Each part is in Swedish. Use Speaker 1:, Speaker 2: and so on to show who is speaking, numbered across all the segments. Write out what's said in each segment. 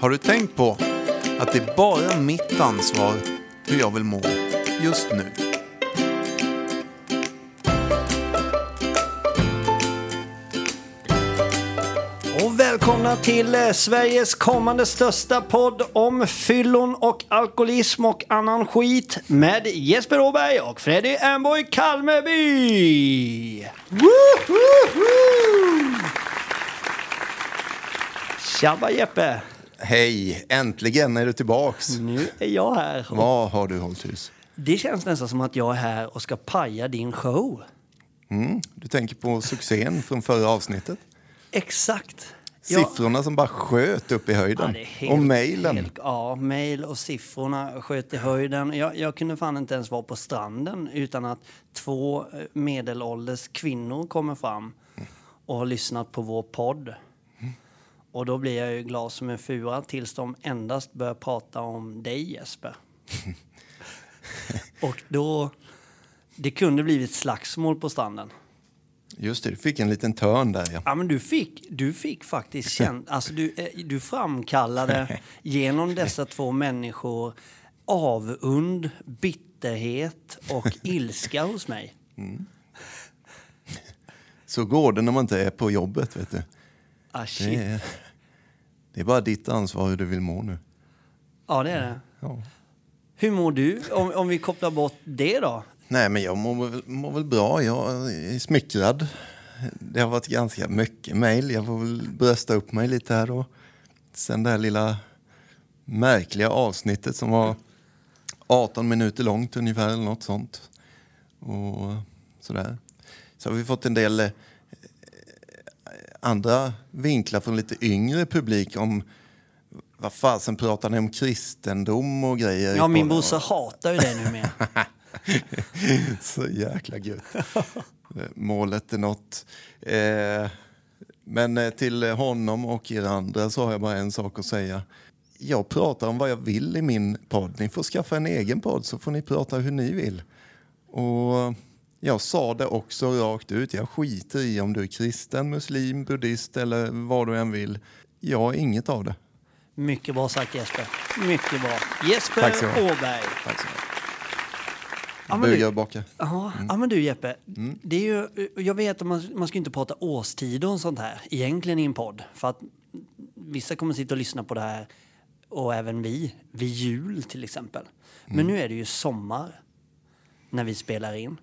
Speaker 1: Har du tänkt på att det är bara mitt ansvar hur jag vill må just nu?
Speaker 2: Och välkomna till eh, Sveriges kommande största podd om fyllon och alkoholism och annan skit med Jesper Åberg och Freddy Amboy Kalmeby. Tjabba Jeppe!
Speaker 1: Hej, äntligen är du tillbaks.
Speaker 2: Nu är jag här.
Speaker 1: Vad har du hållit hus?
Speaker 2: det känns nästan som att jag är här och ska paja din show.
Speaker 1: Mm, du tänker på succén från förra avsnittet?
Speaker 2: Exakt. Ja.
Speaker 1: Siffrorna som bara sköt upp i
Speaker 2: Ja,
Speaker 1: höjden.
Speaker 2: är helt-
Speaker 1: och mejlen.
Speaker 2: helt- Ja, mejl och siffrorna sköt i höjden. Jag, jag kunde fan inte ens vara på stranden utan att två eh, medelålders kvinnor kommer fram och har lyssnat på vår podd. Och då blir jag ju glad som en fura tills de endast börjar prata om dig Jesper. och då... Det kunde blivit slagsmål på stranden.
Speaker 1: Just det, du fick en liten törn där ja.
Speaker 2: Ja, men du fick, du fick faktiskt känna, alltså du, eh, du framkallade genom dessa två människor avund, bitterhet och ilska hos mig.
Speaker 1: Så går det när man inte är på jobbet vet du.
Speaker 2: Ah, shit.
Speaker 1: är, det är bara ditt ansvar hur du vill må nu.
Speaker 2: Ja, det är det.
Speaker 1: Ja.
Speaker 2: Hur mår du? Om, om vi kopplar bort det då?
Speaker 1: Nej, men jag mår, väl- mår väl bra. Jag är smickrad. Det har varit ganska mycket mejl. Jag får väl brösta upp mig lite här då. Sen det här lilla märkliga avsnittet som var 18 minuter långt ungefär eller något sånt. Och sådär. Så har vi fått en del eh, andra vinklar från lite yngre publik om vad fasen pratar ni om kristendom och grejer?
Speaker 2: Ja, min brorsa hatar ju det numera.
Speaker 1: Så jäkla. Eh, Målet är nått. Eh, men eh, till honom och er andra så har jag bara en sak att säga. Jag pratar om vad jag vill i min podd. Ni får skaffa en egen podd så får ni prata hur ni vill. Och jag sa det också rakt ut. Jag skiter i om du är kristen, muslim, buddhist eller vad du än vill. Jag har inget av det.
Speaker 2: Mycket bra sagt Jesper. Mycket bra. Jesper. Åberg.
Speaker 1: Tack så mycket.
Speaker 2: Ja, men
Speaker 1: Bugar och bakar.
Speaker 2: Ja, ja men du Jeppe, det är ju, jag vet att man, man ska inte prata årstider och sånt här egentligen i en podd. För att vissa kommer sitta och lyssna på det här och även vi, vid jul till exempel. Men nu är det ju sommar när vi spelar in.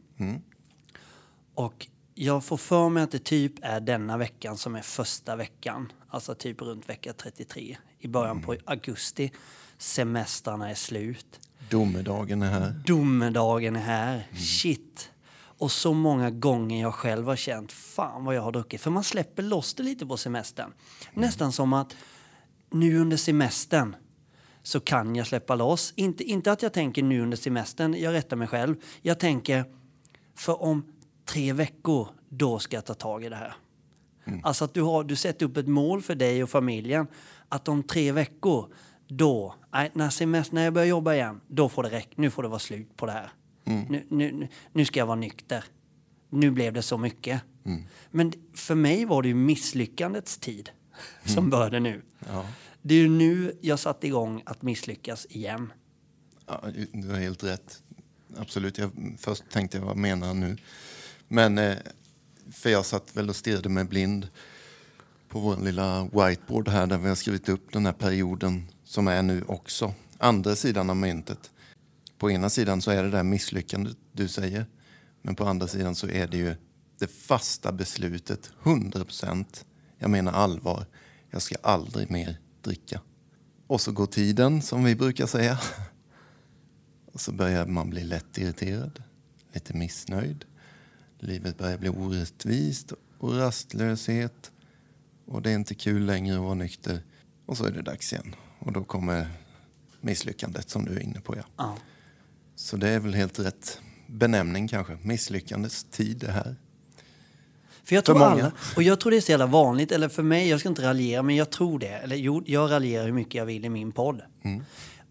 Speaker 2: Och jag får för mig att det typ är denna veckan som är första veckan. Alltså typ runt vecka 33. I början på augusti. Semestrarna är slut.
Speaker 1: Domedagen är här.
Speaker 2: Domedagen är här. Shit. Och så många gånger jag själv har känt fan vad jag har druckit. För man släpper loss det lite på semestern. Nästan som att nu under semestern så kan jag släppa loss. Inte, inte att jag tänker nu under semestern, jag rättar mig själv. Jag tänker för om tre veckor, då ska jag ta tag i det här. Alltså att du, har, du sätter upp ett mål för dig och familjen. Att om tre veckor, då, när, semester, när jag börjar jobba igen, då får det räcka. Nu får det vara slut på det här. Nu, nu, nu- nu ska jag vara nykter. Nu blev det så mycket. Men för mig var det ju misslyckandets tid som började nu.
Speaker 1: Ja.
Speaker 2: Det är ju nu jag satte igång att misslyckas igen.
Speaker 1: Ja, du har helt rätt. Absolut. Jag, först tänkte jag, vad menar han nu? Men, eh, för jag satt väl och stirrade mig blind på vår lilla whiteboard här där vi har skrivit upp den här perioden som är nu också. Andra sidan av myntet. På ena sidan så är det där misslyckandet du säger. Men på andra sidan så är det ju det fasta beslutet, 100 procent. Jag menar allvar. Jag ska aldrig mer dricka. Och så går tiden, som vi brukar säga. Och så börjar man bli lätt irriterad, lite missnöjd. Livet börjar bli orättvist och rastlöshet. Och det är inte kul längre att vara nykter. Och så är det dags igen. Och då kommer misslyckandet som du är inne på. Ja.
Speaker 2: Ja.
Speaker 1: Så det är väl helt rätt benämning kanske. Misslyckandets tid är här.
Speaker 2: För jag
Speaker 1: För
Speaker 2: tror
Speaker 1: många.
Speaker 2: alla, och jag tror det är så jävla vanligt, eller för mig, jag ska inte raljera, men jag tror det. Eller jo, jag raljerar hur mycket jag vill i min podd.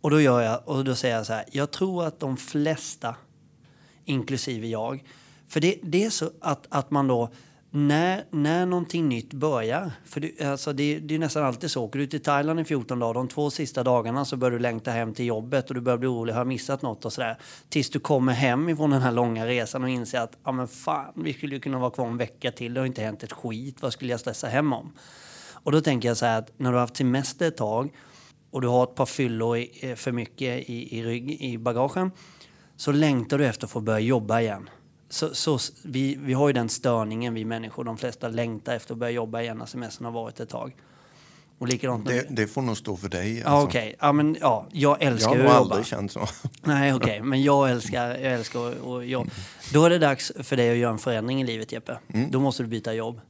Speaker 2: Och då gör jag, och då säger jag så här, jag tror att de flesta, inklusive jag, för det, det är så att, att man då när, när någonting nytt börjar, för det, alltså det, det är nästan alltid så, åker du till Thailand i 14 dagar, de två sista dagarna så börjar du längta hem till jobbet och du börjar bli orolig, har jag missat något och sådär. Tills du kommer hem ifrån den här långa resan och inser att, ja men fan, vi skulle ju kunna vara kvar en vecka till, det har inte hänt ett skit, vad skulle jag stressa hem om? Och då tänker jag så här att när du har haft semester ett tag och du har ett par fyllor i, eh, för mycket i, i, rygg, i bagagen så längtar du efter att få börja jobba igen. Så, så, vi, vi har ju den störningen, vi människor. De flesta längtar efter att börja jobba igen när semestern har varit ett tag. Och likadant
Speaker 1: Det, det får nog stå för dig. Alltså.
Speaker 2: okej. Ja, men ja, jag
Speaker 1: Jag
Speaker 2: älskar
Speaker 1: har nog
Speaker 2: att jobba.
Speaker 1: aldrig känt så.
Speaker 2: Nej, okej. Men jag älskar, jag älskar att- att jobba. Då är det dags för dig att göra en förändring i livet, Jeppe.
Speaker 1: Mm.
Speaker 2: Då måste du byta jobb.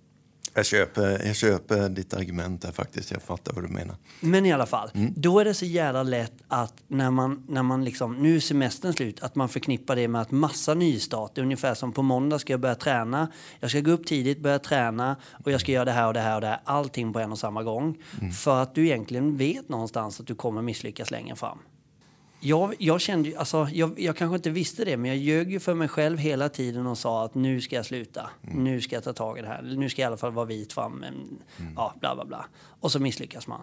Speaker 1: Jag köper, jag köper ditt argument där faktiskt. Jag fattar vad du menar.
Speaker 2: Men i alla fall,
Speaker 1: Mm.
Speaker 2: då är det så jävla lätt att när man, när man liksom, nu är semestern slut, att man förknippar det med att massa nystart. Ungefär som på måndag ska jag börja träna. Jag ska gå upp tidigt, börja träna och jag ska göra det här och det här och det här. Allting på en och samma gång.
Speaker 1: Mm.
Speaker 2: För att du egentligen vet någonstans att du kommer misslyckas längre fram. Jag, jag kände alltså, jag, jag kanske inte visste det, men jag ljög ju för mig själv hela tiden och sa att nu ska jag sluta. Nu ska jag ta tag i det här. Nu ska jag i alla fall vara vit fram. Men, Ja, bla bla bla. Och så misslyckas man.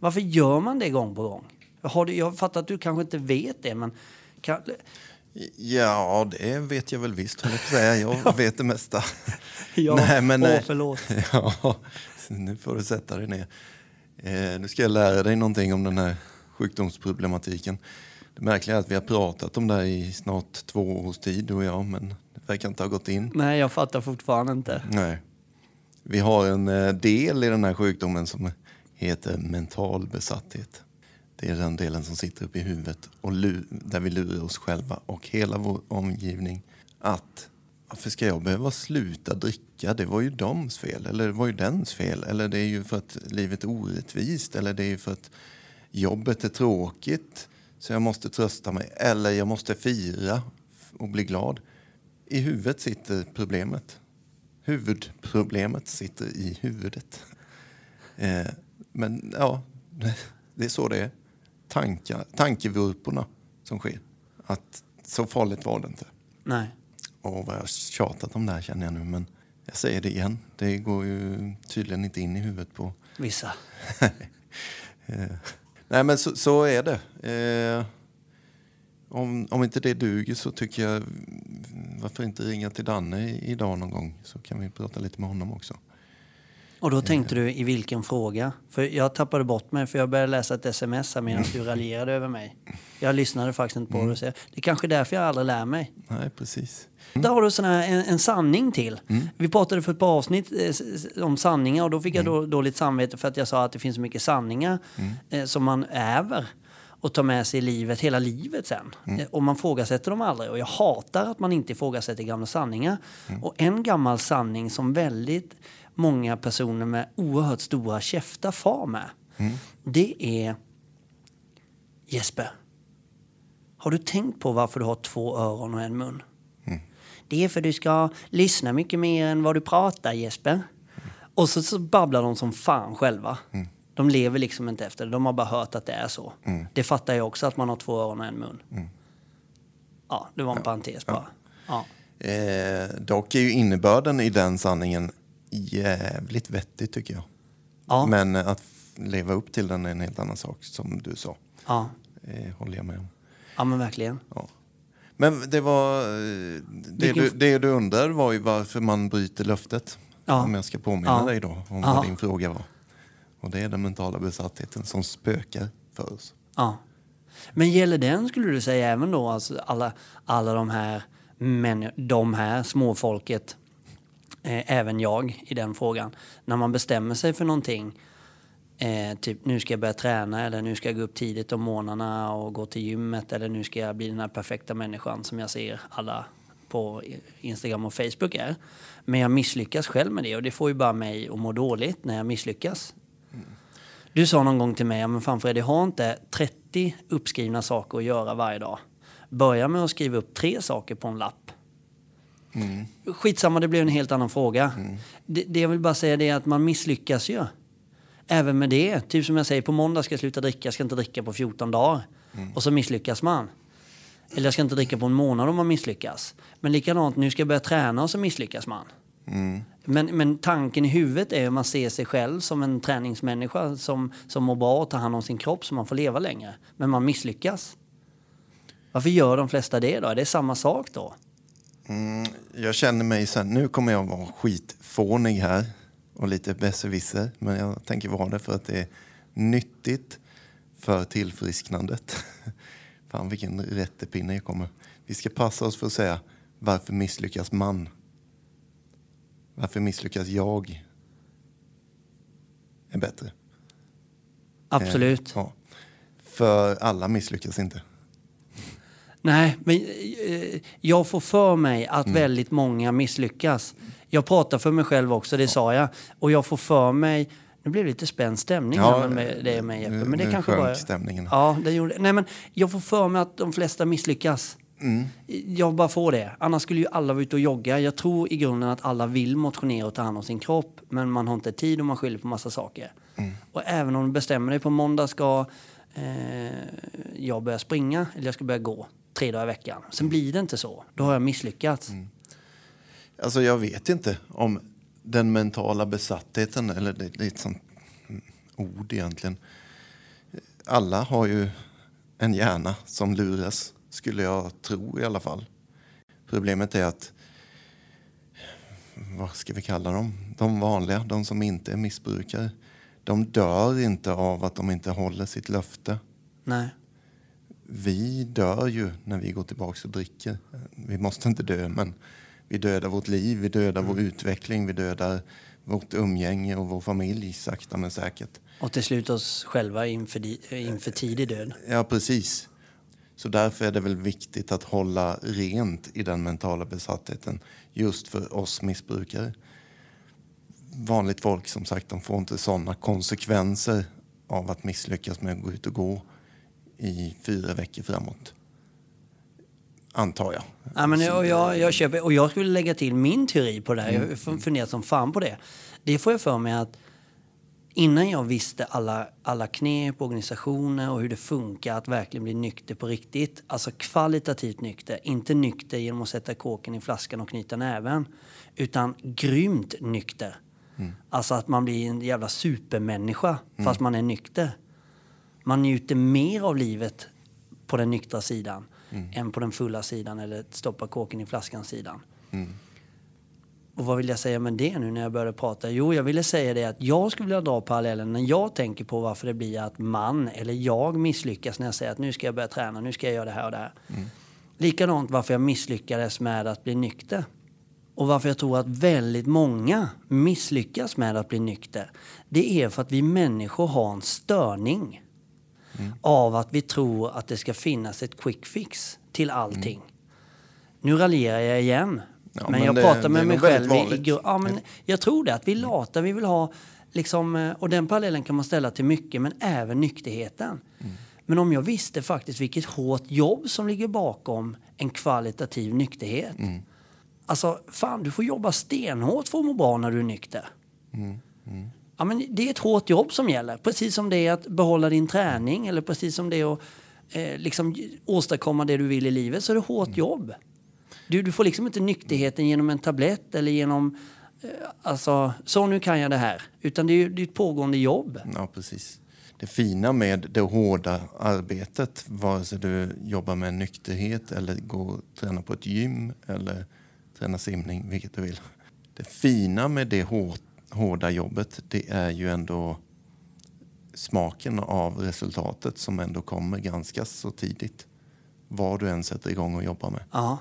Speaker 2: Varför gör man det gång på gång? Har du, jag fattar att du kanske inte vet det, men kan,
Speaker 1: Ja, det vet jag väl visst, höll jag säga. Jag vet det mesta.
Speaker 2: ja,
Speaker 1: Nej, men,
Speaker 2: åh,
Speaker 1: eh,
Speaker 2: förlåt.
Speaker 1: Ja, nu får du sätta dig ner. Eh, nu ska jag lära dig någonting om den här sjukdomsproblematiken. Det märkliga är att vi har pratat om det här i snart två års tid, du och jag, men det verkar inte ha gått in.
Speaker 2: Nej, jag fattar fortfarande inte.
Speaker 1: Nej. Vi har en eh, del i den här sjukdomen som heter mental besatthet. Det är den delen som sitter uppe i huvudet och där vi lurar oss själva och hela vår omgivning att varför ska jag behöva sluta dricka? Det var ju doms fel, eller det var ju dens fel. Eller det är ju för att livet är orättvist, eller det är ju för att jobbet är tråkigt så jag måste trösta mig. Eller jag måste fira och bli glad. I huvudet sitter problemet. Huvudproblemet sitter i huvudet. Eh, men ja, det är så det är. Tankar, tankevurporna som sker. Att så farligt var det inte.
Speaker 2: Nej.
Speaker 1: Och vad jag har tjatat om det här känner jag nu, men jag säger det igen. Det går ju tydligen inte in i huvudet på...
Speaker 2: Vissa.
Speaker 1: Eh, nej, men så, så är det. Eh, om, om inte det duger så tycker jag, varför inte ringa till Danne idag någon gång så kan vi prata lite med honom också.
Speaker 2: Och då tänkte du i vilken fråga? För jag tappade bort mig för jag började läsa ett sms här medan du raljerade över mig. Jag lyssnade faktiskt inte på det. Så det är kanske är därför jag aldrig lär mig.
Speaker 1: Nej, precis.
Speaker 2: Där har du sån här, en, en sanning till. Vi pratade för ett par avsnitt eh, om sanningar och då fick jag då, dåligt samvete för att jag sa att det finns så mycket sanningar eh, som man äver och tar med sig i livet hela livet sen. Eh, och man ifrågasätter dem aldrig. Och jag hatar att man inte ifrågasätter gamla sanningar. Och en gammal sanning som väldigt många personer med oerhört stora käftar far med. Det är Jesper. Har du tänkt på varför du har två öron och en mun? Det är för du ska lyssna mycket mer än vad du pratar Jesper. Och så, så babblar de som fan själva. De lever liksom inte efter det. De har bara hört att det är så. Det fattar jag också att man har två öron och en mun. Ja, det var en parentes bara. Ja.
Speaker 1: Eh, dock är ju innebörden i den sanningen jävligt vettig tycker jag.
Speaker 2: Ja.
Speaker 1: Men att leva upp till den är en helt annan sak som du sa.
Speaker 2: Ja.
Speaker 1: Eh, håller jag med om.
Speaker 2: ja, men verkligen.
Speaker 1: Ja. Men det var... eh, Det du, det du undrar var ju varför man bryter löftet.
Speaker 2: Ja.
Speaker 1: Om jag ska påminna
Speaker 2: Ja.
Speaker 1: dig då om
Speaker 2: Ja.
Speaker 1: vad din fråga var. Och det är den mentala besattheten som spökar för oss.
Speaker 2: Ja. Men gäller den, skulle du säga, även då alltså alla, alla de här, män, de här småfolket, eh, även jag i den frågan. När man bestämmer sig för någonting, eh, typ nu ska jag börja träna eller nu ska jag gå upp tidigt om morgnarna och gå till gymmet eller nu ska jag bli den här perfekta människan som jag ser alla på Instagram och Facebook är. Men jag misslyckas själv med det och det får ju bara mig att må dåligt när jag misslyckas. Du sa någon gång till mig, men fan Fredrik, har inte 30 uppskrivna saker att göra varje dag. Börja med att skriva upp tre saker på en lapp. Skitsamma, det blev en helt annan fråga. Det, det jag vill bara säga är att man misslyckas ju. Även med det. Typ som jag säger, på måndag ska jag sluta dricka, jag ska inte dricka på 14 dagar. Och så misslyckas man. Eller jag ska inte dricka på en månad om man misslyckas. Men likadant, nu ska jag börja träna och så misslyckas man. Men, men tanken i huvudet är att man ser sig själv som en träningsmänniska som, som mår bra och tar hand om sin kropp så man får leva längre. Men man misslyckas. Varför gör de flesta det då? Är det samma sak då?
Speaker 1: Mm, jag känner mig sen, nu kommer jag vara skitfånig här och lite besserwisser, men jag tänker vara det för att det är nyttigt för tillfrisknandet. Fan vilken rättepinne jag kommer. Vi ska passa oss för att säga varför misslyckas man? Varför misslyckas jag? Är bättre.
Speaker 2: Absolut.
Speaker 1: Eh, ja. För alla misslyckas inte.
Speaker 2: Nej, men eh, jag får för mig att mm. väldigt många misslyckas. Jag pratar för mig själv också, det ja. sa jag. Och jag får för mig nu blev det lite spänd stämning ja, med det med Jeppe. Men det
Speaker 1: nu
Speaker 2: kanske bara...
Speaker 1: stämningen.
Speaker 2: Ja, det gjorde Nej, men jag får för mig att de flesta misslyckas. Mm. Jag bara får det. Annars skulle ju alla vara ute och jogga. Jag tror i grunden att alla vill motionera och ta hand om sin kropp. Men man har inte tid och man skyller på massa saker. Mm. Och även om du bestämmer dig på måndag ska eh, jag börja springa eller jag ska börja gå tre dagar i veckan. Sen blir det inte så. Då har jag misslyckats. Mm.
Speaker 1: Alltså jag vet inte om den mentala besattheten, eller det, det är ett sånt ord egentligen. Alla har ju en hjärna som luras, skulle jag tro i alla fall. Problemet är att, vad ska vi kalla dem? De vanliga, de som inte är missbrukare. De dör inte av att de inte håller sitt löfte.
Speaker 2: Nej.
Speaker 1: Vi dör ju när vi går tillbaka och dricker. Vi måste inte dö, men vi dödar vårt liv, vi dödar mm. vår utveckling, vi dödar vårt umgänge och vår familj sakta men säkert.
Speaker 2: Och till slut oss själva inför, inför tidig död.
Speaker 1: Ja, precis. Så därför är det väl viktigt att hålla rent i den mentala besattheten just för oss missbrukare. Vanligt folk som sagt, de får inte sådana konsekvenser av att misslyckas med att gå ut och gå i fyra veckor framåt. Antar jag.
Speaker 2: Ja, men jag, jag, jag köper, och jag skulle lägga till min teori på det här. Jag mm. funderat som fan på det. Det får jag för mig att innan jag visste alla, alla knep, organisationer och hur det funkar att verkligen bli nykter på riktigt. Alltså kvalitativt nykter. Inte nykter genom att sätta kåken i flaskan och knyta näven. Utan grymt nykter. Mm. Alltså att man blir en jävla supermänniska mm. fast man är nykter. Man njuter mer av livet på den nyktra sidan mm. än på den fulla sidan eller stoppa kåken i flaskan sidan. Mm. Och vad vill jag säga med det nu när jag började prata? Jo, jag ville säga det att jag skulle vilja dra parallellen när jag tänker på varför det blir att man eller jag misslyckas när jag säger att nu ska jag börja träna, nu ska jag göra det här och det här. Mm. Likadant varför jag misslyckades med att bli nykter. Och varför jag tror att väldigt många misslyckas med att bli nykter. Det är för att vi människor har en störning mm. av att vi tror att det ska finnas ett quick fix till allting. Mm. Nu raljerar jag igen. Ja, men, men, jag det, pratar med mig själv. I, i, ja, men jag tror det, att vi lata, vi vill ha liksom, eh, och den parallellen kan man ställa till mycket, men även nykterheten. Mm. Men om jag visste faktiskt vilket hårt jobb som ligger bakom en kvalitativ nykterhet. Mm. Alltså, fan, du får jobba stenhårt för att må bra när du är nykter. Mm. Mm. Ja, men det är ett hårt jobb som gäller. Precis som det är att behålla din träning eller precis som det är att eh, liksom, åstadkomma det du vill i livet så är det hårt mm. jobb. Du, du får liksom inte nykterheten genom en tablett eller genom eh, alltså, så nu kan jag det här. Utan det är, det är ett pågående jobb.
Speaker 1: Ja, precis. Det fina med det hårda arbetet, vare sig du jobbar med nykterhet eller går och tränar på ett gym eller tränar simning, vilket du vill. Det fina med det hårt hårda jobbet, det är ju ändå smaken av resultatet som ändå kommer ganska så tidigt. Vad du än sätter igång och jobbar med.
Speaker 2: Ja.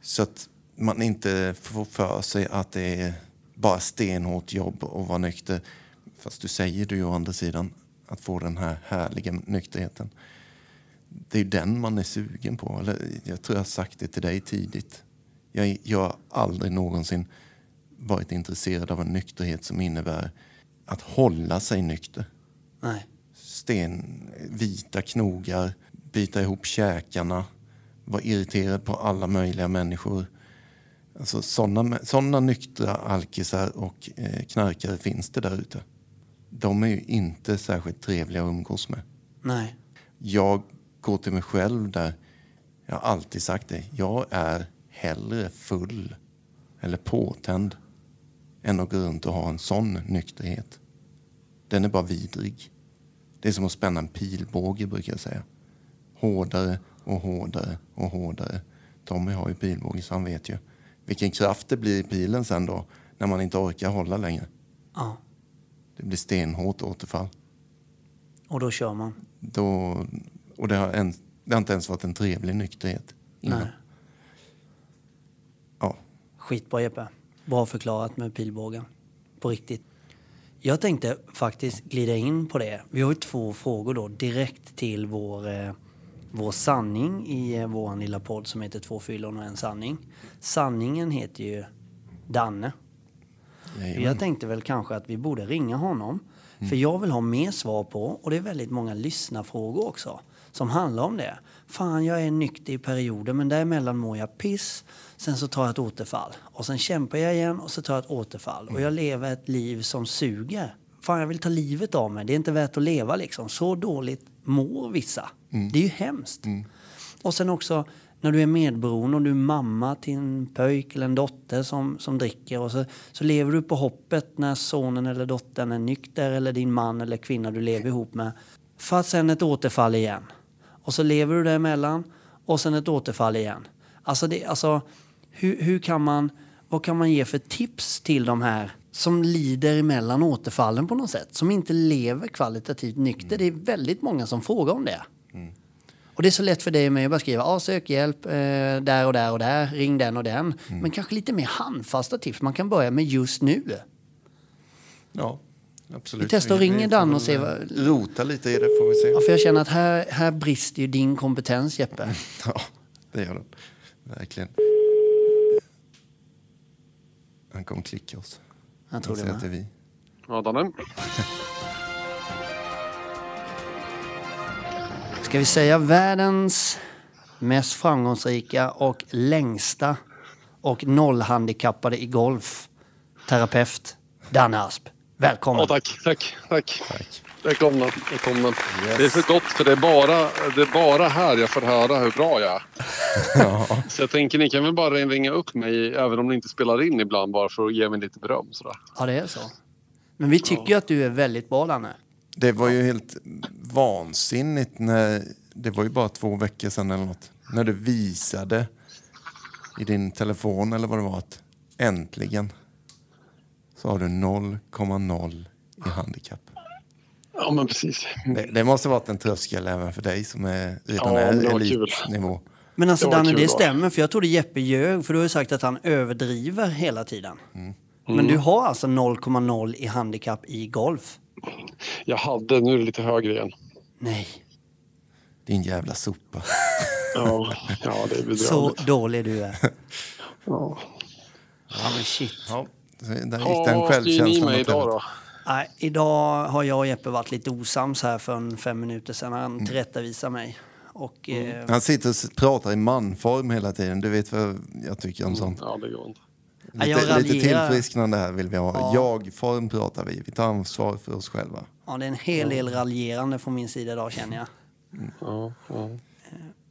Speaker 1: Så att man inte får för sig att det är bara stenhårt jobb att vara nykter. Fast du säger du ju å andra sidan att få den här härliga nykterheten. Det är den man är sugen på. Eller jag tror jag har sagt det till dig tidigt. Jag, har aldrig någonsin varit intresserad av en nykterhet som innebär att hålla sig nykter.
Speaker 2: Nej.
Speaker 1: Sten, vita knogar, bita ihop käkarna, vara irriterad på alla möjliga människor. Alltså sådana, sådana nyktra alkisar och eh, knarkare finns det där ute. De är ju inte särskilt trevliga att umgås med.
Speaker 2: Nej.
Speaker 1: Jag går till mig själv där. Jag har alltid sagt det. Jag är hellre full eller påtänd än att gå runt och ha en sån nykterhet. Den är bara vidrig. Det är som att spänna en pilbåge brukar jag säga. Hårdare och hårdare och hårdare. Tommy har ju pilbåge så han vet ju vilken kraft det blir i pilen sen då när man inte orkar hålla längre.
Speaker 2: Ja.
Speaker 1: Det blir stenhårt återfall.
Speaker 2: Och då kör man.
Speaker 1: Då, och det har, en, det har inte ens varit en trevlig nykterhet.
Speaker 2: Nej.
Speaker 1: Ja.
Speaker 2: Skitbra Jeppe. Bra förklarat med pilbågen. På riktigt. Jag tänkte faktiskt glida in på det. Vi har ju två frågor då direkt till vår, eh, vår sanning i eh, vår lilla podd som heter Två fyllon och en sanning. Sanningen heter ju Danne.
Speaker 1: Jajamän.
Speaker 2: Jag tänkte väl kanske att vi borde ringa honom. För jag vill ha mer svar på, och det är väldigt många lyssnarfrågor också, som handlar om det. Fan, jag är nykter i perioder, men däremellan mår jag piss. Sen så tar jag ett återfall. Och sen kämpar jag igen och så tar jag ett återfall. Och jag lever ett liv som suger. Fan, jag vill ta livet av mig. Det är inte värt att leva liksom. Så dåligt mår vissa. Det är ju hemskt. Och sen också när du är medberoende och du är mamma till en pöjk eller en dotter som, som dricker och så, så lever du på hoppet när sonen eller dottern är nykter eller din man eller kvinna du lever ihop med. För att sen ett återfall igen. Och så lever du däremellan och sen ett återfall igen. Alltså, det, alltså hur, hur kan man, vad kan man ge för tips till de här som lider emellan återfallen på något sätt? Som inte lever kvalitativt nykter. Det är väldigt många som frågar om det. Och det är så lätt för dig och mig att bara skriva ah, sök hjälp eh, där och där och där, ring den och den. Men kanske lite mer handfasta tips man kan börja med just nu.
Speaker 1: Ja, absolut.
Speaker 2: Vi testar och ringer
Speaker 1: får
Speaker 2: Dan och ser vad-
Speaker 1: Rota lite i det får vi se.
Speaker 2: Ja, för jag känner att här, här brister ju din kompetens Jeppe.
Speaker 1: Ja, det gör den. Verkligen. Han kommer klicka oss.
Speaker 2: Jag tror
Speaker 1: Han
Speaker 2: det
Speaker 1: att det är vi.
Speaker 3: Ja, Danne.
Speaker 2: Ska vi säga världens mest framgångsrika och längsta och nollhandikappade i golf, terapeut Danne Asp. Välkommen!
Speaker 3: Ja, tack, tack, tack.
Speaker 1: Tack.
Speaker 3: Välkomna. Välkomna. Det är så gott för det är, bara, det är bara här jag får höra hur bra jag är.
Speaker 1: Ja,
Speaker 3: Så jag tänker ni kan väl bara ringa upp mig även om ni inte spelar in ibland bara för att ge mig lite beröm. Sådär.
Speaker 2: Ja, det är så. Men vi tycker ju att du är väldigt bra Danne.
Speaker 1: det var ju helt vansinnigt när... Det var ju bara två veckor sedan eller något. När du visade i din telefon eller vad det var att äntligen så har du 0,0 i handikapp.
Speaker 3: Ja, men precis.
Speaker 1: Det, det måste varit en tröskel även för dig som är, redan
Speaker 3: Ja,
Speaker 1: är
Speaker 3: var kul.
Speaker 2: Men alltså
Speaker 3: Det
Speaker 2: det stämmer för jag trodde Jeppe ljög för du har ju sagt att han överdriver hela tiden.
Speaker 3: Mm.
Speaker 2: Men du har alltså 0,0 i handikapp i golf?
Speaker 3: Jag hade, nu är det lite högre igen.
Speaker 2: Nej,
Speaker 1: Din jävla sopa.
Speaker 3: Ja, ja det är
Speaker 2: så
Speaker 3: bedrövligt.
Speaker 2: dålig du är.
Speaker 3: Ja.
Speaker 2: Ja men shit.
Speaker 1: Ja, så där gick den
Speaker 3: Ja, ni
Speaker 1: självkänslan åt
Speaker 3: idag
Speaker 1: helvete.
Speaker 3: då?
Speaker 2: Nej, idag har jag och Jeppe varit lite osams här för en fem minuter sedan. Han
Speaker 3: Mm.
Speaker 2: tillrättavisade mig. Och, eh,
Speaker 1: Han sitter och pratar i manform hela tiden. Du vet vad jag tycker om sånt.
Speaker 3: Ja, det går inte.
Speaker 2: Ja,
Speaker 1: Lite, lite tillfrisknande här vill vi ha.
Speaker 2: Ja.
Speaker 1: Jag-form pratar vi. Vi tar ansvar för oss själva.
Speaker 2: ja, det är en hel del raljerande från min sida idag känner jag.
Speaker 3: Ja, ja.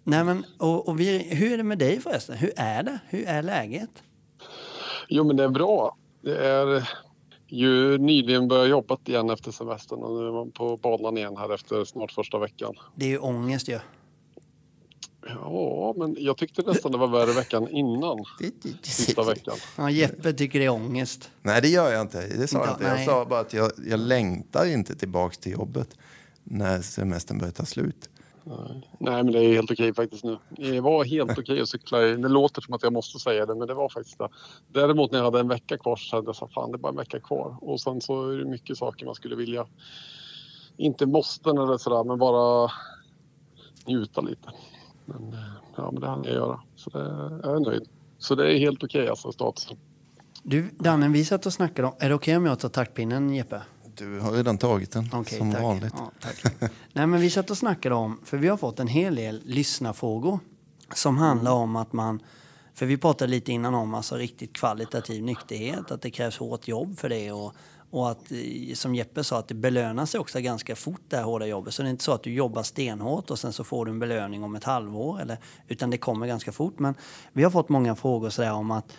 Speaker 2: Nej, men, och, och vi, hur är det med dig förresten? Hur är det? Hur är läget?
Speaker 3: Jo, men det är bra. Det är ju nyligen börjat jobba igen efter semestern och nu är man på banan igen här efter snart första veckan.
Speaker 2: Det är ju ångest ju.
Speaker 3: Ja, men jag tyckte nästan det var värre veckan innan sista veckan.
Speaker 2: Ja, Jeppe tycker det är ångest.
Speaker 1: Nej, det gör jag inte. Det sa jag
Speaker 2: Inte-.
Speaker 1: Jag
Speaker 2: nej.
Speaker 1: sa bara att jag, jag längtar inte tillbaks till jobbet när semestern börjar ta slut.
Speaker 3: Nej, men det är helt okej faktiskt nu. Det var helt okej att cykla. i- Det låter som att jag måste säga det, men det var faktiskt det. Däremot när jag hade en vecka kvar så kände jag fan det är bara en vecka kvar. Och sen så är det mycket saker man skulle vilja, inte måste eller sådär, men bara njuta lite. Men, eh, ja, men det hann jag göra. Så det, jag är nöjd. Så det är helt okej alltså statusen.
Speaker 2: Du, Danne, vi satt och snackade om... Är det okej om jag tar taktpinnen, Jeppe?
Speaker 1: Du har redan tagit den,
Speaker 2: Okej,
Speaker 1: som
Speaker 2: tack.
Speaker 1: vanligt.
Speaker 2: Ja, tack. Nej, men vi satt och snackade om, för vi har fått en hel del lyssnarfrågor som handlar om att man, för vi pratade lite innan om alltså riktigt kvalitativ nykterhet, att det krävs hårt jobb för det och, och att, eh, som Jeppe sa, att det belönar sig också ganska fort det här hårda jobbet. Så det är inte så att du jobbar stenhårt och sen så får du en belöning om ett halvår, eller, utan det kommer ganska fort. Men vi har fått många frågor sådär om att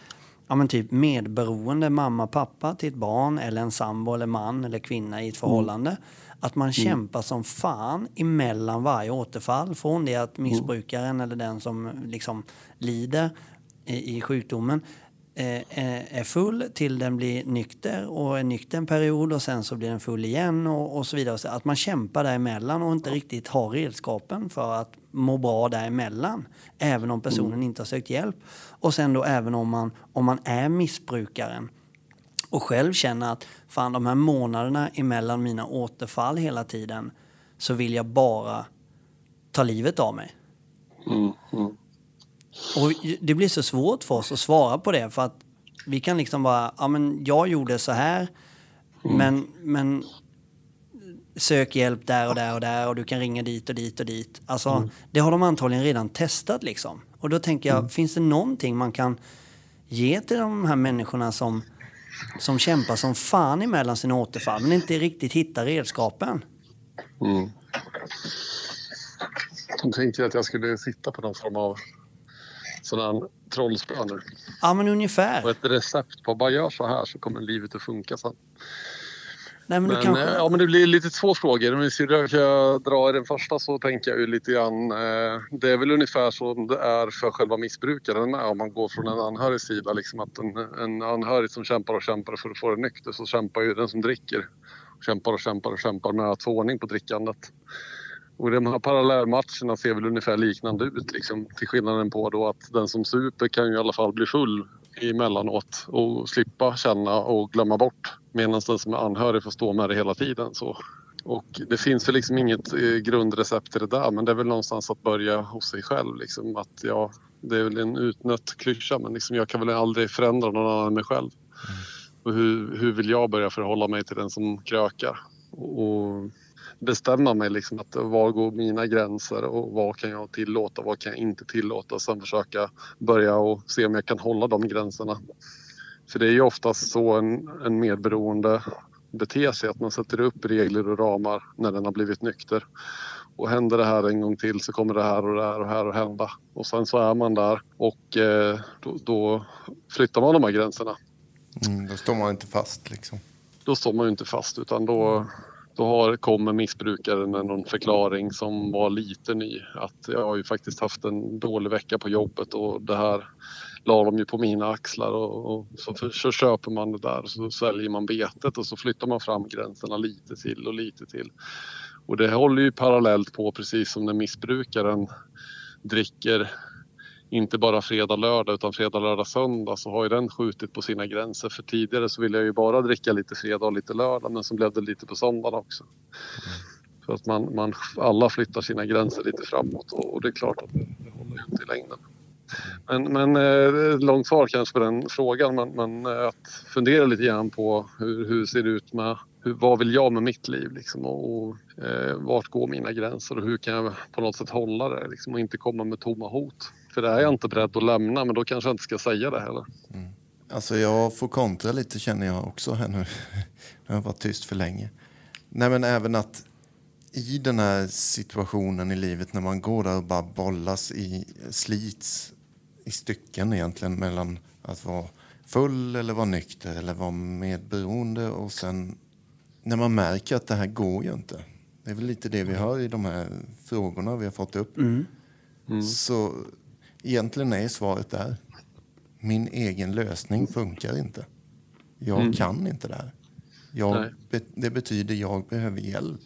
Speaker 2: ja, men typ medberoende mamma, pappa till ett barn eller en sambo eller man eller kvinna i ett förhållande. Att man kämpar som fan emellan varje återfall. Från det att missbrukaren eller den som liksom lider i, i sjukdomen är full till den blir nykter och är nykter en period och sen så blir den full igen och, och så vidare. Så att man kämpar däremellan och inte riktigt har redskapen för att må bra däremellan. Även om personen inte har sökt hjälp. Och sen då även om man, om man är missbrukaren och själv känner att fan de här månaderna emellan mina återfall hela tiden så vill jag bara ta livet av mig.
Speaker 3: Mm, mm.
Speaker 2: Och det blir så svårt för oss att svara på det för att vi kan liksom bara, ja men jag gjorde så här men, men sök hjälp där och där och där och du kan ringa dit och dit och dit. Alltså det har de antagligen redan testat liksom. Och då tänker jag, finns det någonting man kan ge till de här människorna som, som kämpar som fan emellan sina återfall men inte riktigt hittar redskapen?
Speaker 3: Mm. De tänkte att jag skulle sitta på någon form av sån här trollspö nu.
Speaker 2: Ja men ungefär.
Speaker 3: Och ett recept på bara gör så här så kommer livet att funka sen.
Speaker 2: Nej, men
Speaker 3: Men,
Speaker 2: kanske...
Speaker 3: eh, ja, men det blir lite två frågor. Om vi ska dra i den första så tänker jag ju lite grann. Eh, det är väl ungefär som det är för själva missbrukaren med. Om man går från en anhörig sida. Liksom att en, en anhörig som kämpar och kämpar för att få det nykter så kämpar ju den som dricker. Kämpar och kämpar och kämpar med att få ordning på drickandet. Och de här parallellmatcherna ser väl ungefär liknande ut. Liksom, till skillnaden på då att den som super kan ju i alla fall bli full emellanåt och slippa känna och glömma bort. Medan den som är anhörig får stå med det hela tiden. Så. Och det finns väl liksom inget eh, grundrecept till det där men det är väl någonstans att börja hos sig själv. Liksom, att ja, det är väl en utnött klyscha men liksom, jag kan väl aldrig förändra någon annan än mig själv. Och hur, hur vill jag börja förhålla mig till den som krökar? Och bestämma mig liksom att var går mina gränser och vad kan jag tillåta, vad kan jag inte tillåta och sen försöka börja och se om jag kan hålla de gränserna. För det är ju oftast så en, en medberoende beter sig, att man sätter upp regler och ramar när den har blivit nykter. Och händer det här en gång till så kommer det här och det här och det här att hända. Och sen så är man där och eh, då, då flyttar man de här gränserna.
Speaker 1: Mm, då står man inte fast liksom.
Speaker 3: Då står man ju inte fast utan då, då har, kommer missbrukaren med någon förklaring som var lite ny. Att jag har ju faktiskt haft en dålig vecka på jobbet och det här la de ju på mina axlar och, och så, för, så köper man det där och så säljer man betet och så flyttar man fram gränserna lite till och lite till. Och det håller ju parallellt på precis som när missbrukaren dricker inte bara fredag, lördag utan fredag, lördag, söndag så har ju den skjutit på sina gränser. För tidigare så ville jag ju bara dricka lite fredag och lite lördag men så blev det lite på söndagen också. Så att man, man alla flyttar sina gränser lite framåt och, och det är klart att det, det håller ju inte i längden. Men, men eh, långt svar kanske på den frågan men, men eh, att fundera lite grann på hur, hur ser det ut med hur, vad vill jag med mitt liv liksom, och, och eh, vart går mina gränser och hur kan jag på något sätt hålla det liksom, och inte komma med tomma hot. För det är jag inte beredd att lämna men då kanske jag inte ska säga det heller.
Speaker 1: Alltså jag får kontra lite känner jag också här nu. Jag har varit tyst för länge. Nej men även att i den här situationen i livet när man går där och bara bollas i, slits i stycken egentligen mellan att vara full eller vara nykter eller vara medberoende och sen när man märker att det här går ju inte. Det är väl lite det vi hör i de här frågorna vi har fått upp. Så egentligen är svaret där. Min egen lösning funkar inte. Jag kan inte det här. Jag, det betyder jag behöver hjälp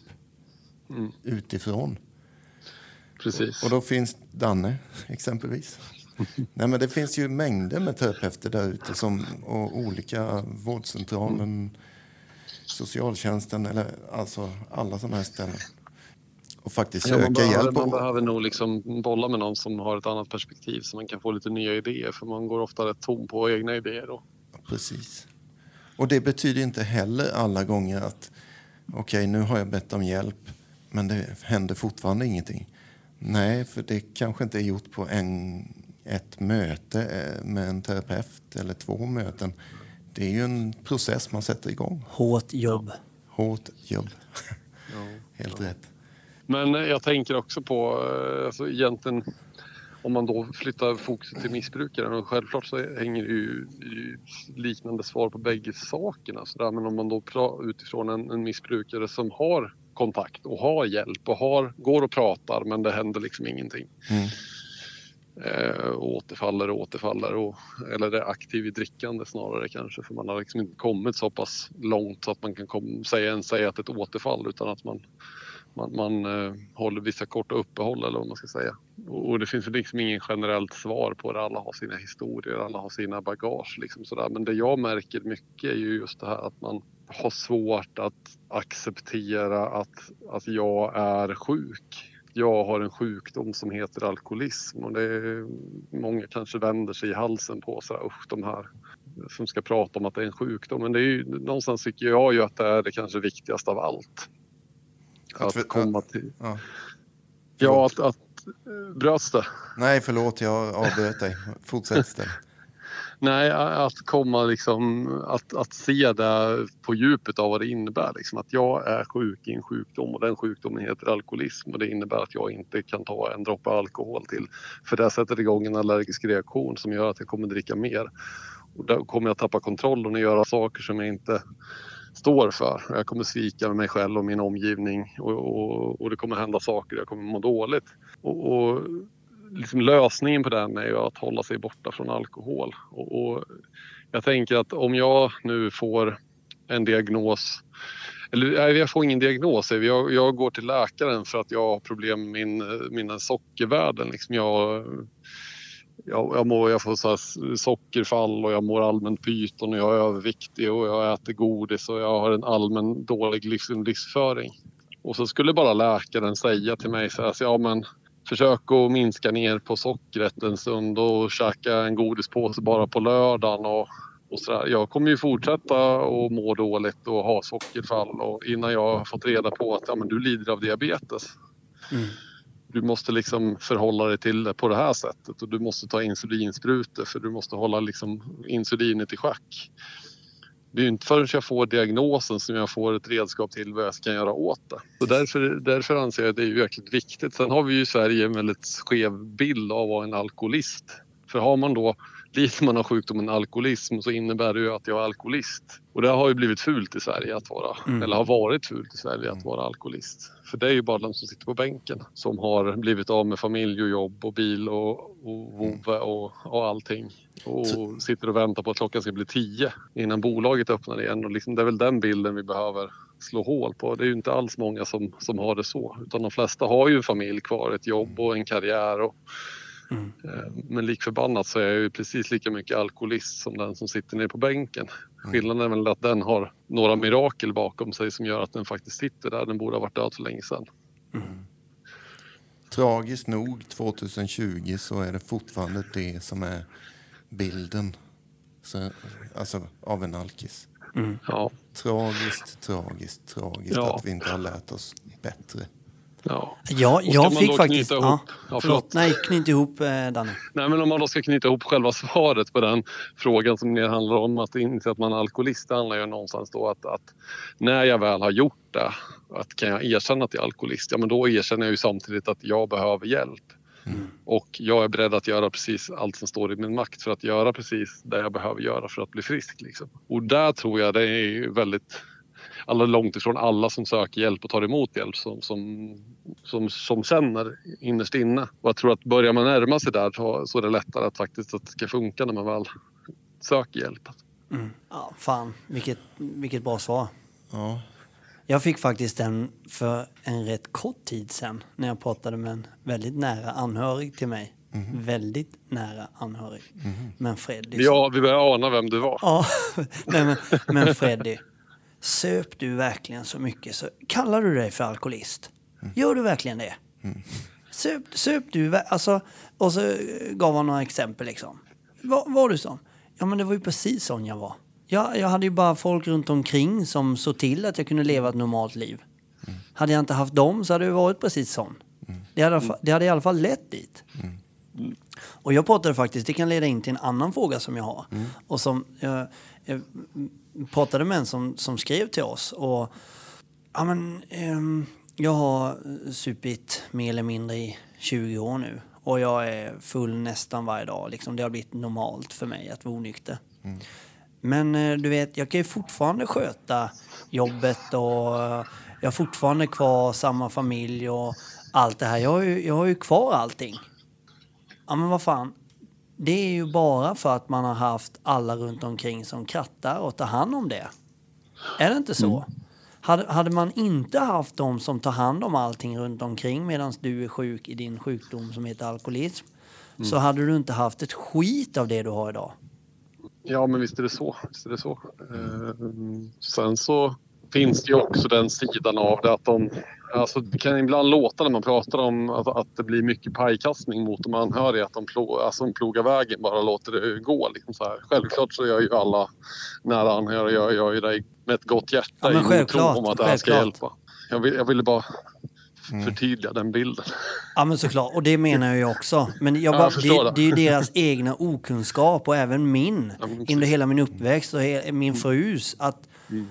Speaker 1: utifrån.
Speaker 3: Precis.
Speaker 1: Och då finns Danne, exempelvis. Nej, men det finns ju mängder med terapeuter där ute som, och olika vårdcentralen, socialtjänsten eller alltså alla sådana här ställen. Och faktiskt
Speaker 3: Ja,
Speaker 1: söka
Speaker 3: man, behöver,
Speaker 1: hjälp.
Speaker 3: man behöver nog liksom bolla med någon som har ett annat perspektiv så man kan få lite nya idéer för man går ofta rätt tom på egna idéer. Då.
Speaker 1: Precis. Och det betyder inte heller alla gånger att okej, nu har jag bett om hjälp, men det händer fortfarande ingenting. Nej, för det kanske inte är gjort på en, ett möte eh, med en terapeut eller två möten. Det är ju en process man sätter igång.
Speaker 2: Hårt jobb.
Speaker 1: Hårt jobb. Helt rätt.
Speaker 3: Men jag tänker också på, eh, alltså egentligen om man då flyttar fokuset till missbrukaren, och självklart så hänger det ju, liknande svar på bägge sakerna. Så där, men om man då utifrån en, en missbrukare som har kontakt och har hjälp och har, går och pratar men det händer liksom ingenting.
Speaker 1: Mm.
Speaker 3: Eh, återfaller och återfaller. Och, eller är aktiv i drickande snarare kanske för man har liksom inte kommit så pass långt så att man kan kom, säga, ens säga att ett återfall utan att man, man, man eh, håller vissa korta uppehåll eller vad man ska säga. Och, och det finns liksom ingen generellt svar på det. Alla har sina historier, alla har sina bagage. Liksom sådär. Men det jag märker mycket är ju just det här att man har svårt att acceptera att, att jag är sjuk jag har en sjukdom som heter alkoholism och det är, många kanske vänder sig i halsen på sådär, usch, de här som ska prata om att det är en sjukdom. Men det är ju, någonstans tycker jag ju att det är det kanske viktigaste av allt. Att, att komma till... Ja, ja att, att bröts det?
Speaker 1: Nej, förlåt, jag avbröt dig. Fortsätt istället.
Speaker 3: Nej, att komma liksom, att, att se det på djupet av vad det innebär. Liksom. Att jag är sjuk i en sjukdom och den sjukdomen heter alkoholism och det innebär att jag inte kan ta en droppe alkohol till. För det sätter igång en allergisk reaktion som gör att jag kommer dricka mer. Och då kommer jag tappa kontrollen och göra saker som jag inte står för. Jag kommer svika mig själv och min omgivning och, och, och det kommer hända saker, jag kommer må dåligt. Och, och liksom lösningen på den är ju att hålla sig borta från alkohol. Och, och, jag tänker att om jag nu får en diagnos eller nej, jag får ingen diagnos. Jag, jag går till läkaren för att jag har problem med min, mina sockervärden. Liksom jag, jag, jag, mår, jag får så sockerfall och jag mår allmänt pyton och jag är överviktig och jag äter godis och jag har en allmän dålig livs, livsföring. Och så skulle bara läkaren säga till mig så här, så, ja men försök att minska ner på sockret en stund och käka en godispåse bara på lördagen. Och, och så där. Jag kommer ju fortsätta att må dåligt och ha sockerfall och innan jag har fått reda på att ja, men du lider av diabetes. Mm. Du måste liksom förhålla dig till det på det här sättet och du måste ta insulinsprutor för du måste hålla liksom insulinet i schack det är inte förrän jag får diagnosen som jag får ett redskap till vad jag ska göra åt det. Så därför, därför anser jag att det är verkligen viktigt. Sen har vi ju i Sverige en väldigt skev bild av vad en alkoholist. För har man då lider man av sjukdomen alkoholism så innebär det ju att jag är alkoholist. Och det har ju blivit fult i Sverige att vara, mm. eller har varit fult i Sverige att vara alkoholist. För det är ju bara de som sitter på bänken som har blivit av med familj och jobb och bil och, och vovve och, och allting. Och sitter och väntar på att klockan ska bli tio innan bolaget öppnar igen. Och liksom, det är väl den bilden vi behöver slå hål på. Det är ju inte alls många som, som har det så. Utan de flesta har ju en familj kvar, ett jobb och en karriär. Och, Mm. Eh, men lik förbannat så är jag ju precis lika mycket alkoholist som den som sitter nere på bänken. Mm. Skillnaden är väl att den har några mirakel bakom sig som gör att den faktiskt sitter där. Den borde ha varit död för länge sedan. Mm.
Speaker 1: Tragiskt nog 2020 så är det fortfarande det som är bilden så, alltså, av en alkis. Mm. Ja. Tragiskt, tragiskt, tragiskt ja. att vi inte har lärt oss bättre.
Speaker 2: Ja, ja jag fick faktiskt... Ihop, ja, ja, förlåt. Nej, knyt ihop eh, Danny.
Speaker 3: Nej, men om man då ska knyta ihop själva svaret på den frågan som mer handlar om att inse att man är alkoholist. Det handlar ju någonstans då att, att när jag väl har gjort det, att kan jag erkänna att jag är alkoholist? Ja, men då erkänner jag ju samtidigt att jag behöver hjälp. Mm. Och jag är beredd att göra precis allt som står i min makt för att göra precis det jag behöver göra för att bli frisk. Liksom. Och där tror jag det är väldigt alla långt ifrån alla som söker hjälp och tar emot hjälp som, som, som, som känner innerst inne. Och jag tror att börjar man närma sig där så är det lättare att faktiskt att det ska funka när man väl söker hjälp.
Speaker 2: Mm. Ja, fan, vilket, vilket bra svar. Ja. Jag fick faktiskt den för en rätt kort tid sedan när jag pratade med en väldigt nära anhörig till mig. Mm. Väldigt nära anhörig. Mm. Men Freddy.
Speaker 3: Ja, vi börjar ana vem du var.
Speaker 2: Ja, men, men Freddy. Söp du verkligen så mycket så kallar du dig för alkoholist? Mm. Gör du verkligen det? Mm. Söp, söp du, alltså, och så gav han några exempel liksom. Var, var du sån? Ja men det var ju precis sån jag var. Jag, jag hade ju bara folk runt omkring som såg till att jag kunde leva ett normalt liv. Mm. Hade jag inte haft dem så hade jag varit precis sån. Mm. Det, hade, det hade i alla fall lett dit. Mm. Och jag pratade faktiskt, det kan leda in till en annan fråga som jag har. Mm. Och som jag, jag pratade med en som, som skrev till oss. Och, ja, men, um, jag har supit mer eller mindre i 20 år nu. och jag är full nästan varje dag. Liksom, det har blivit normalt för mig att vara onykter. Men eh, du vet, jag kan ju fortfarande sköta jobbet och eh, jag har fortfarande kvar samma familj och allt det här. Jag har ju, jag har ju kvar allting. Ja, men vad fan. Det är ju bara för att man har haft alla runt omkring som krattar och tar hand om det. Är det inte så? Hade, hade man inte haft de som tar hand om allting runt omkring medan du är sjuk i din sjukdom som heter alkoholism så hade du inte haft ett skit av det du har idag.
Speaker 3: Ja, men visst är det så. Visst är det så. Eh, sen så finns det ju också den sidan av det att de... Alltså det kan ibland låta när man pratar om att, att det blir mycket pajkastning mot de anhöriga. Att de, plå, alltså de plogar vägen, bara låter det gå. Liksom så här. Självklart så gör ju alla nära anhöriga gör, gör ju det med ett gott hjärta
Speaker 2: Ja, men
Speaker 3: i tro om att det här ska hjälpa. Jag, vill, jag ville bara förtydliga den bilden.
Speaker 2: Ja men såklart, och det menar jag också. Men jag
Speaker 3: Ja,
Speaker 2: bara,
Speaker 3: jag förstår
Speaker 2: det,
Speaker 3: det.
Speaker 2: är ju deras egna okunskap och även min
Speaker 3: Ja,
Speaker 2: under hela min uppväxt och min frus. Att,
Speaker 3: Mm.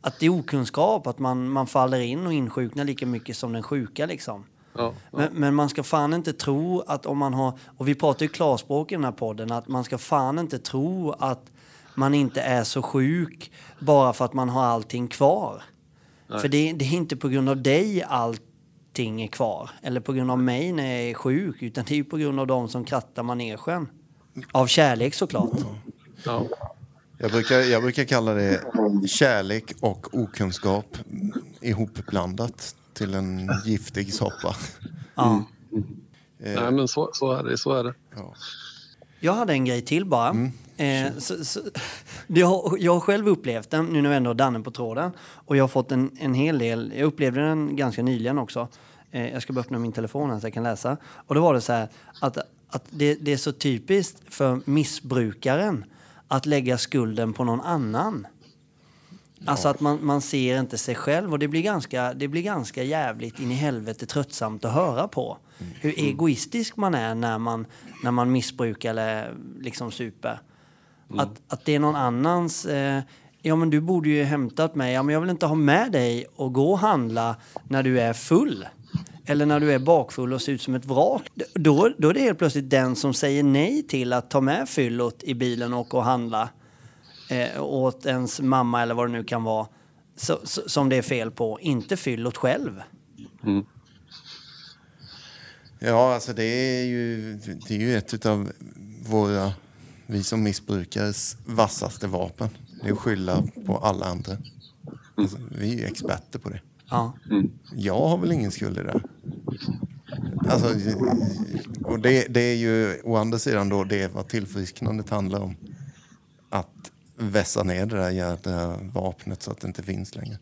Speaker 2: Att det är okunskap, att man, man faller in och insjuknar lika mycket som den sjuka liksom.
Speaker 3: Ja, ja.
Speaker 2: Men, men man ska fan inte tro att om man har, och vi pratar ju klarspråk i den här podden, att man ska fan inte tro att man inte är så sjuk bara för att man har allting kvar. För det, det är inte på grund av dig allting är kvar, eller på grund av mig när jag är sjuk, utan det är ju på grund av de som krattar manegen. Av kärlek såklart.
Speaker 3: ja.
Speaker 1: Jag brukar, jag brukar kalla det kärlek och okunskap ihopblandat till en giftig soppa.
Speaker 2: Ja.
Speaker 3: Nej, men så, så är det. Så är det.
Speaker 1: Ja.
Speaker 2: Jag hade en grej till bara. Eh, så, så, det har, jag har själv upplevt den, nu när vi ändå har Danne på tråden. Och jag har fått en, en hel del, jag upplevde den ganska nyligen också. Eh, jag ska bara öppna min telefon här så jag kan läsa. Och då var det så här att, att det, det är så typiskt för missbrukaren att lägga skulden på någon annan. Alltså att man, man ser inte sig själv och det blir, ganska, det blir ganska jävligt in i helvete tröttsamt att höra på. Hur egoistisk man är när man, när man missbrukar eller liksom super. Att, att det är någon annans... Eh, ja men du borde ju hämtat mig. Ja men jag vill inte ha med dig och gå och handla när du är full. Eller när du är bakfull och ser ut som ett vrak. Då, då är det helt plötsligt den som säger nej till att ta med fyllot i bilen och åka och handla eh, åt ens mamma eller vad det nu kan vara. Så, så, som det är fel på, inte fyllot själv.
Speaker 1: Ja, alltså det är ju, det är ju ett av våra, vi som missbrukares vassaste vapen. Det är att skylla på alla andra. Alltså, vi är ju experter på det.
Speaker 2: Ja.
Speaker 1: Jag har väl ingen skuld i det. Alltså, och det, det är ju å andra sidan då det vad tillfrisknandet handlar om. Att vässa ner det där jädra vapnet så att det inte finns längre.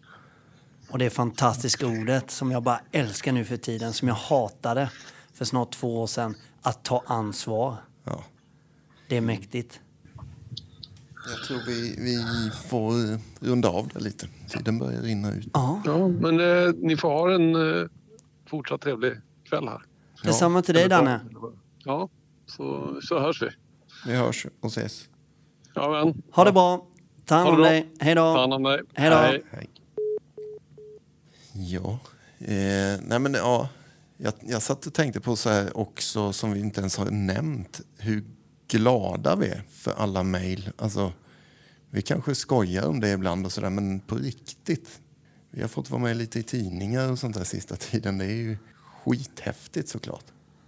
Speaker 2: Och det fantastiska ordet som jag bara älskar nu för tiden, som jag hatade för snart två år sedan, att ta ansvar.
Speaker 1: Ja.
Speaker 2: Det är mäktigt.
Speaker 1: Jag tror vi, vi får eh, runda av det lite. Tiden börjar rinna ut.
Speaker 2: Ja,
Speaker 3: Ja, men eh, ni får ha en eh, fortsatt trevlig kväll här.
Speaker 2: detsamma till dig Danne.
Speaker 3: Ja, så, så hörs vi.
Speaker 1: Vi hörs och ses.
Speaker 3: Ja, men.
Speaker 2: Ha det bra. Ta hand
Speaker 3: Ha
Speaker 2: om dig. Hej
Speaker 3: Ta
Speaker 2: då.
Speaker 3: hand om dig.
Speaker 2: Hej då.
Speaker 1: Hej. Ja, eh, nej men ja. Jag, jag satt och tänkte på så här också, som vi inte ens har nämnt, hur glada vi är för alla mejl. Alltså, vi kanske skojar om det ibland och sådär, men på riktigt. Vi har fått vara med lite i tidningar och sånt där sista tiden. Det är ju skithäftigt såklart.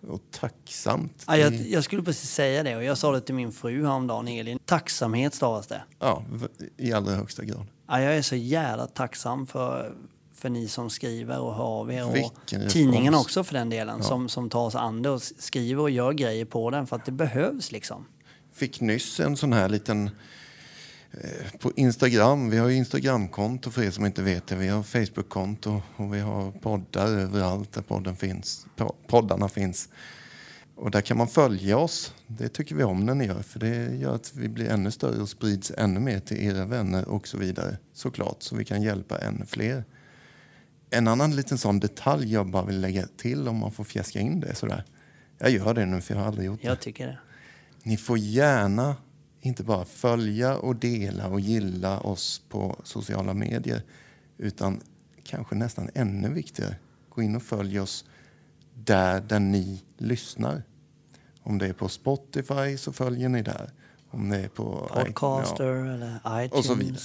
Speaker 1: Och tacksamt.
Speaker 2: Ja, jag, jag skulle precis säga det och jag sa det till min fru häromdagen, Elin. Tacksamhet stavas det.
Speaker 1: Ja, i allra högsta grad.
Speaker 2: Ja, jag är så jävla tacksam för, för ni som skriver och hör av er. Och tidningen
Speaker 1: respons.
Speaker 2: också för den delen, som, som tar sig an det och skriver och gör grejer på den för att det behövs liksom.
Speaker 1: fick nyss en sån här liten eh, på Instagram. Vi har ju Instagramkonto för er som inte vet det. Vi har Facebookkonto och vi har poddar överallt där podden finns, po- poddarna finns. Och där kan man följa oss. Det tycker vi om när ni gör för det gör att vi blir ännu större och sprids ännu mer till era vänner och så vidare. Såklart, så vi kan hjälpa ännu fler. En annan liten sån detalj jag bara vill lägga till om man får fjäska in det sådär. Jag gör det nu för jag har aldrig gjort det.
Speaker 2: Jag tycker det.
Speaker 1: Ni får gärna inte bara följa och dela och gilla oss på sociala medier utan kanske nästan ännu viktigare, gå in och följ oss där, där ni lyssnar. Om det är på Spotify så följer ni där. Om det är på
Speaker 2: Podcaster
Speaker 1: ja,
Speaker 2: eller
Speaker 1: Och så vidare.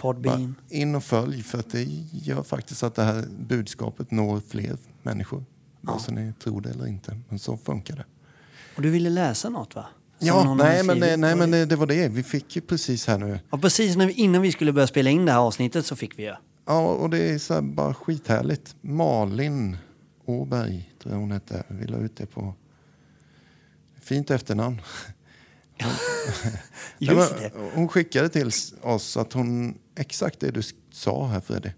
Speaker 2: Podbean.
Speaker 1: in och följ för att det gör faktiskt att det här budskapet når fler människor. Vare sig ni tror det eller inte. Men så funkar det.
Speaker 2: Och du ville läsa något va? Som
Speaker 1: Ja, nej men,
Speaker 2: skrivit.
Speaker 1: nej men det, var det. Vi fick ju precis här nu.
Speaker 2: Och precis när vi, innan vi skulle börja spela in det här avsnittet så fick vi ju.
Speaker 1: Ja, och det är så bara skithärligt. Malin Åberg, tror jag hon hette. Vi la ut det på... Fint efternamn.
Speaker 2: Just
Speaker 1: Nej,
Speaker 2: det.
Speaker 1: Hon skickade till oss att hon, exakt det du sa här Freddy,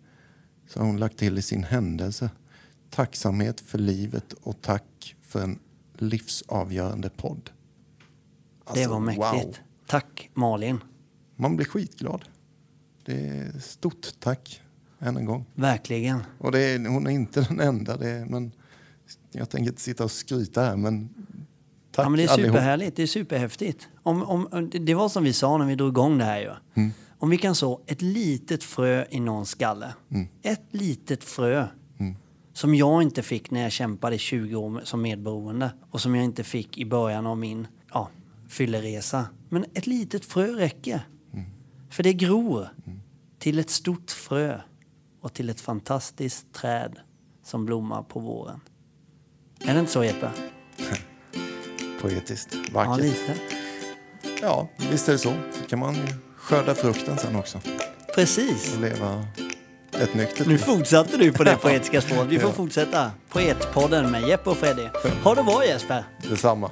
Speaker 1: så har hon lagt till i sin händelse. Tacksamhet för livet och tack för en livsavgörande podd.
Speaker 2: det
Speaker 1: Alltså,
Speaker 2: var mäktigt.
Speaker 1: wow.
Speaker 2: Tack Malin.
Speaker 1: Man blir skitglad. Det är stort tack än en gång.
Speaker 2: Verkligen.
Speaker 1: Och det är, hon är inte den enda, det är, men jag tänker inte sitta och skryta här, men tack
Speaker 2: Ja, men det är
Speaker 1: allihop.
Speaker 2: superhärligt. Det är superhäftigt. Om, om, det var som vi sa när vi drog igång det här ju.
Speaker 1: Mm.
Speaker 2: Om vi kan så ett litet frö i någons skalle.
Speaker 1: Mm.
Speaker 2: Ett litet frö. Som jag inte fick när jag kämpade i 20 år som medberoende. Och som jag inte fick i början av min ja, fylleresa. Men ett litet frö räcker.
Speaker 1: Mm.
Speaker 2: För det gror till ett stort frö. Och till ett fantastiskt träd som blommar på våren. Är det inte så Jeppe?
Speaker 1: Poetiskt,
Speaker 2: Ja,
Speaker 1: vackert.
Speaker 2: lite.
Speaker 1: Ja, visst är det så. Så kan man ju skörda frukten sen också
Speaker 2: Precis.
Speaker 1: och leva ett nyktert
Speaker 2: Nu fortsatte du på det poetiska spåret. Vi får
Speaker 1: Ja.
Speaker 2: fortsätta. Poetpodden med Jeppe och Freddy. Ha det bra Jesper!
Speaker 1: Detsamma.